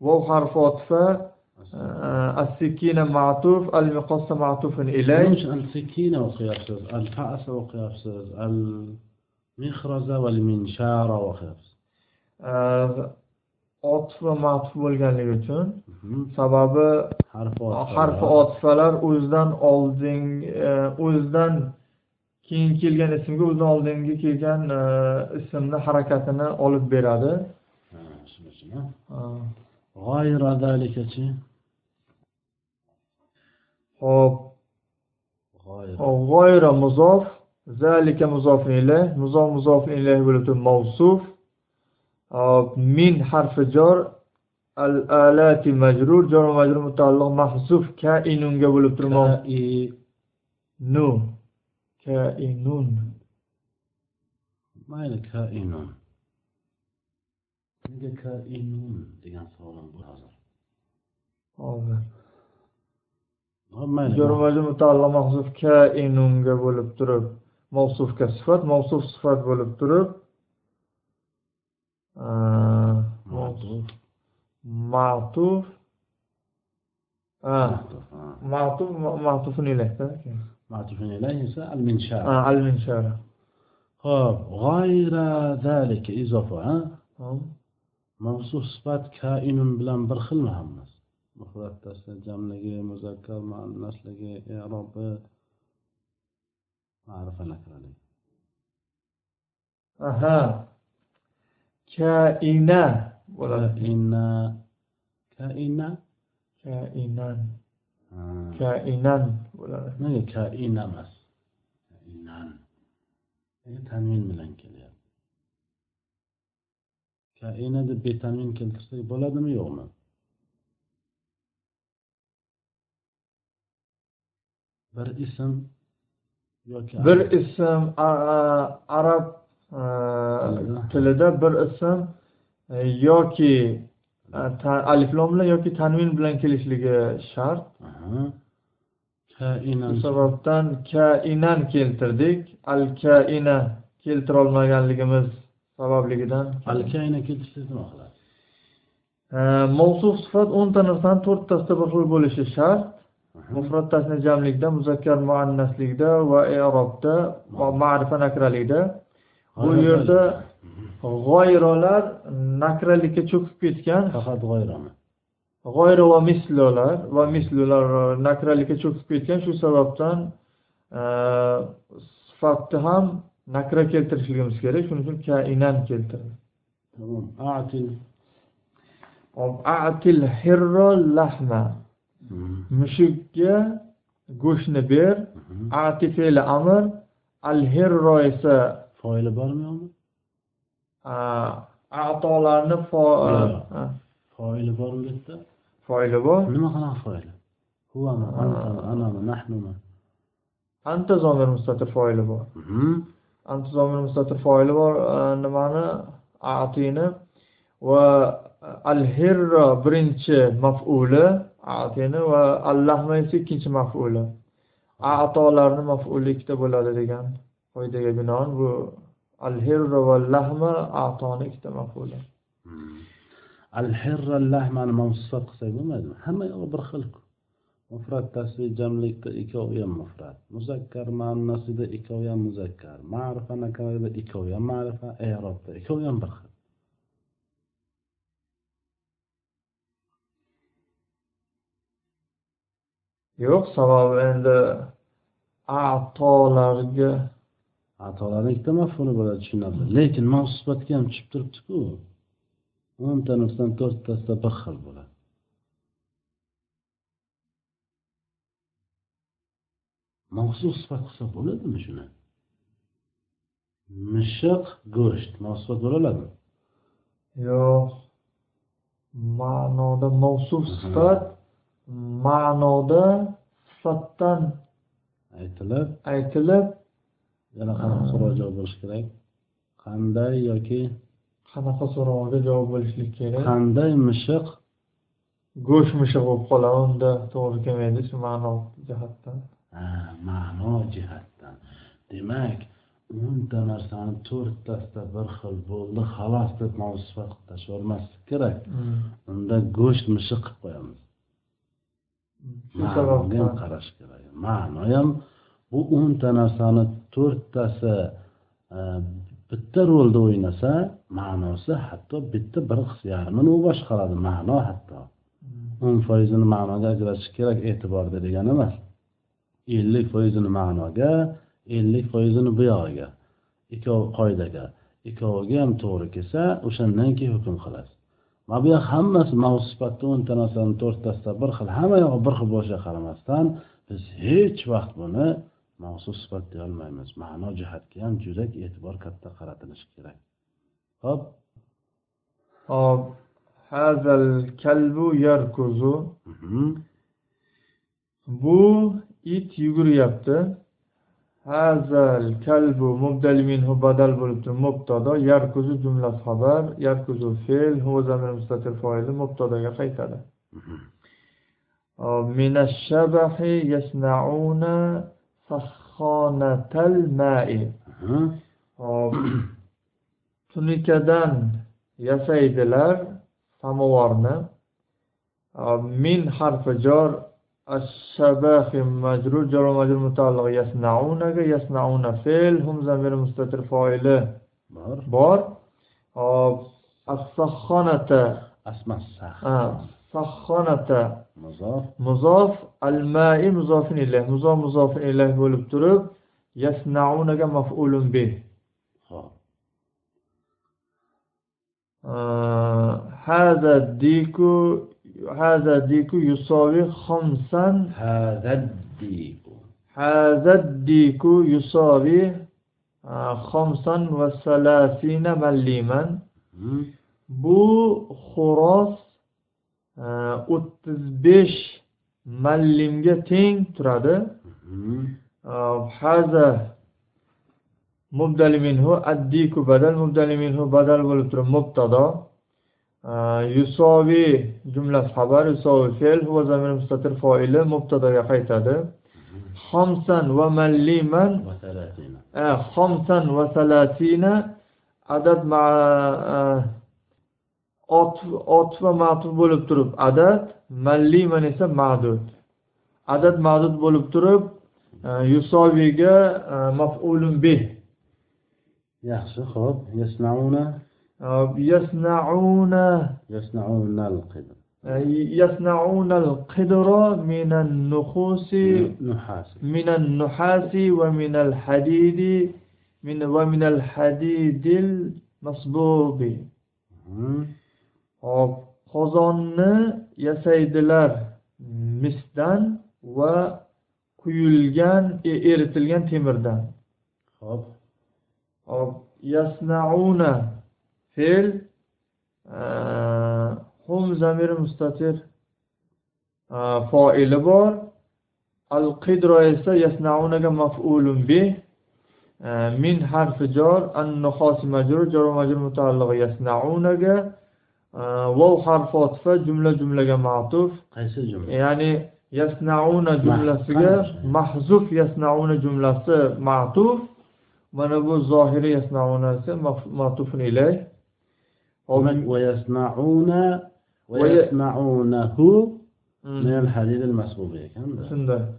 vav harfi otfa as-sikina ma'tuf al-miqossa ma'tufun ilay ليش السكينة وقيافسز الفأس وقيافسز المخرزة والمنشار وقيافسز otif va ma'tuf bo'lganligi uchun مهم. sababi حرف وصل. harfi otifalar o'zidan oldin e, o'zidan keyin kelgan ismga o'zidan oldingi kelgan e, ismni harakatini olib beradi Ha, shuni Hop. G'oyra muzof. Zalika muzof ilayh. Muzof muzof ilayh bo'lib mavsuf. Hop. Min harfi jor. Al-alati majrur. Jor va majrur mutaalliq mahzuf kainunga bo'lib turmoq. Nu. Kainun. Mayli kainun. Nega kainun degan savolim bu hozir. Hozir. mutalla mahzuf bo'lib turib mavsufga sifat mavsuf sifat bo'lib turib matuf matuf matufun ilayhda al ho'p g'ayra zalika izofa mavsuf sifat kainun bilan bir xilmi hammasi mufrattasi jamligi muzakkar muannasligi erobi. Nakraligi aha. Kaina bo'ladi. Kaina. Kaina? Kainan. Ha. kainan bo'ladi. Nega kaina emas kainan. Nega tanvin bilan kelyapti? Kaina deb betanvin keltirsak bo'ladimi yo'qmi bir ism yoki bir ism arab a, Tilida. bir ism e, yoki ta- aliflom bilan yoki tanvin bilan kelishligi shart. Kainan shu sababdan kainan keltirdik. Al kaina keltirolmaganligimiz sababligidan al kaina keltirsak nima qiladi E, mavsuf sifat o'nta narsani to'rttasida bir xil bo'lishi shart Mufrat jamlikda muzakkar muannaslikda va i'robda va ma'rifa nakralikda. Bu yerda g'oyrolar nakralikka cho'kib ketgan. Faqat g'oyrami g'oyra va mislolar va mislolar nakralikka cho'kib ketgan. Shu sababdan e, sifatni ham nakra keltirishligimiz kerak. Shuning uchun kainan keltirdi. Tamom atil. Atil hirro lahma mushukka go'shtni ber ati fe'li amr al hirro esa foili bormi yo'qmi atolarni foili bormi bu yerda foili bor. Nima qanaqa foili huvami antami anami nahnumi anta zomir mustatir foili bor. Mhm. anta zomir mustatir foili bor nimani? Atini va al hirro birinchi maf'uli atini va al esa ikkinchi maf'uli atolarni maf'uli ikkita bo'ladi degan qoidaga binoan bu. Al hirro va lahma atoni ikkita maf'uli hmm. al hirra lahmani mavsufat qilsak bo'lmaydimi? Hamma yog'i bir xil. Mufrat tasvir jamlikda ikkovi ham mufrat. Muzakkar ma'nosida ikkovi ham muzakkar. Ma'rifa nakarada ikkovi ham ma'rifa. Erobda ikkovi ham bir xil. Yo'q sababi endi atolarga. Atolarni ikkita maf'uli bo'ladi tushunarli. Lekin mavsufatga ham tushib turibdiku. O'nta narsadan to'rttasida bir xil bo'ladi. Mavsuf sifat qilsa bo'ladimi shuni? Mishiq go'sht. Mavsufat bo'la oladimi? Yo'q. Ma'noda mavsuf sifat ma'noda sifatdan aytilib aytilib yana qanaqa so'rovga javob bo'lishi kerak? Qanday yoki qanaqa so'rovga javob bo'lishlik kerak? qanday mishiq? Go'sht mishiq bo'lib qoladi unda to'g'ri kelmaydi shu ma'no jihatdan? Ha, ma'no jihatdan. Demak o'nta narsani to'rttasida bir xil bo'ldi xolos deb mavsufat qilib tashlavermaslik kerak. Unda go'sht mishiq qilib qo'yamiz shu sababdan qarash kerak. Ma'no ham bu o'nta narsani to'rttasi e, bitta rolda o'ynasa ma'nosi hatto bitta bir qismi yarmini u boshqaradi. Ma'no hatto. O'n foizini ma'noga ajratish kerak e'tiborda degani emas. Ellik foizini ma'noga ellik foizini bu yog'iga ikkov qoidaga. Ikkoviga ham to'g'ri kelsa o'shandan keyin hukm qilasiz mana bu yoq hammasi mavsufatda o'nta narsani to'rttasida bir xil hamma yog'i bir xil bo'lishiga qaramasdan biz hech vaqt buni mavsuf sifat deya olmaymiz. Ma'no jihatga ham juda e'tibor katta qaratilishi kerak. Ho'p hop hazal kalbu yarkuzu. Mhm. bu it yuguryapti hazal kalbu mubdal minhu badal bo'lib turib mubtado yarkuzu jumla xabar yarkuzu fe'l huva zamir mustatir foili mubtadoga qaytadi Mhm. يصنعون سخانة الماء Mhm. Hop. tunikadan yasaydilar samovarni min harfi jor الشباخ مجرور جر ومجرور متعلق يصنعونك يصنعون فعل هم ضمير مستتر فاعله. بار. بار. آه، السخنة. اسم السخنة. آه، سخنة مضاف. مضاف. الماء مضاف إليه. مضاف مضاف إليه bo'lib يصنعون اگه مفعول به. آه، هذا الديكو هذا الديك يساوي خمسا هذا الديك هذا الديك يساوي آه، خمسا وثلاثين مليما مم. bu xo'roz o'ttiz besh mallimga teng turadi مم. haza mubdali minhu addiku badal mubdali minhu badal bo'lib turib mubtado Э, yusovi jumlasi xabar yusovi fe'l va zamir mustatir foili mubtadoga qaytadi. Mhm. Xomsan va malliman. Э, xomsan va salatina. Adad e, ot va matuf bo'lib turib adad malliman esa ma'dud. Adad ma'dud bo'lib turib e, yusoviga e, maf'ulun bih. Yaxshi xo'p. Yasmauna يصنعون يصنعون القدر. يصنعون القدر من النخوس من النحاس. ومن الحديد من ومن الحديد المصبوغ خب قزون يسيدلر مسدان و كيلجان ايرتلجان تمردان يصنعون fe'l hum zamiri mustatir foili bor. Al qidro esa yasnaunaga maf'ulun bih min harfi jor an nuhosi majrur jar va majrur mutaallig'i yasnaunaga vav harfi otfa jumla jumlaga ma'tuf. Qaysi jumla? Ya'ni yasnauna jumlasiga Mahzuf. yasnauna jumlasi ma'tuf. Mana bu zohiri yasnaunasi ma'tufun ilay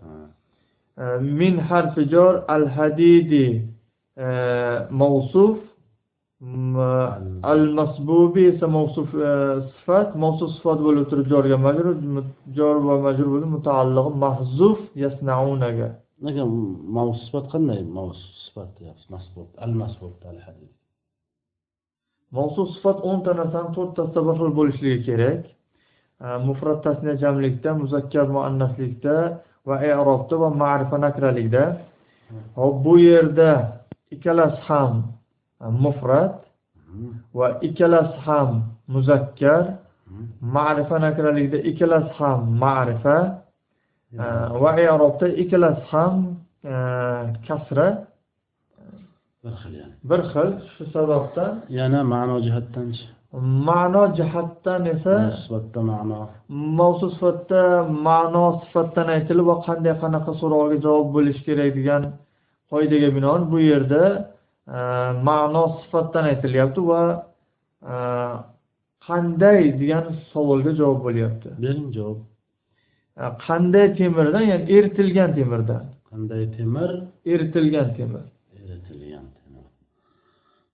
Ha. min harfi jor al hadidi mavsuf al masbubi esa mavsuf sifat mavsuf sifat bo'lib turib jorga majrur jor va majrur bo'lib mutaallig'i mahzuf yasnaunaga lekin mavsuf sifat qanday mavsuf sifat deyapsiz masbub al masbub al hadid mavsuf sifat o'nta narsani to'rttasida bir xil bo'lishligi kerak. Mufrat tasniya jamlikda muzakkar muannaslikda va erobda va ma'rifa nakralikda. Hop bu yerda ikkalasi ham e, mufrat va ikkalasi ham muzakkar. Ma'rifa nakralikda ikkalasi ham ma'rifa. Va erobda ikkalasi ham e, kasra. Bir xil ya'ni. Bir xil shu sababdan yana ma'no jihatdanchi. Ma'no jihatdan esa sifatda ma'no. Mavzu sifatda ma'no sifatdan aytilib va qanday qanaqa savolga javob bo'lishi kerak degan qoidaga binoan bu yerda e, ma'no sifatdan aytilyapti va e, qanday degan savolga javob bo'lyapti. Bering javob. E, qanday temirdan ya'ni eritilgan temirdan. Qanday temir? Eritilgan temir. Eritilgan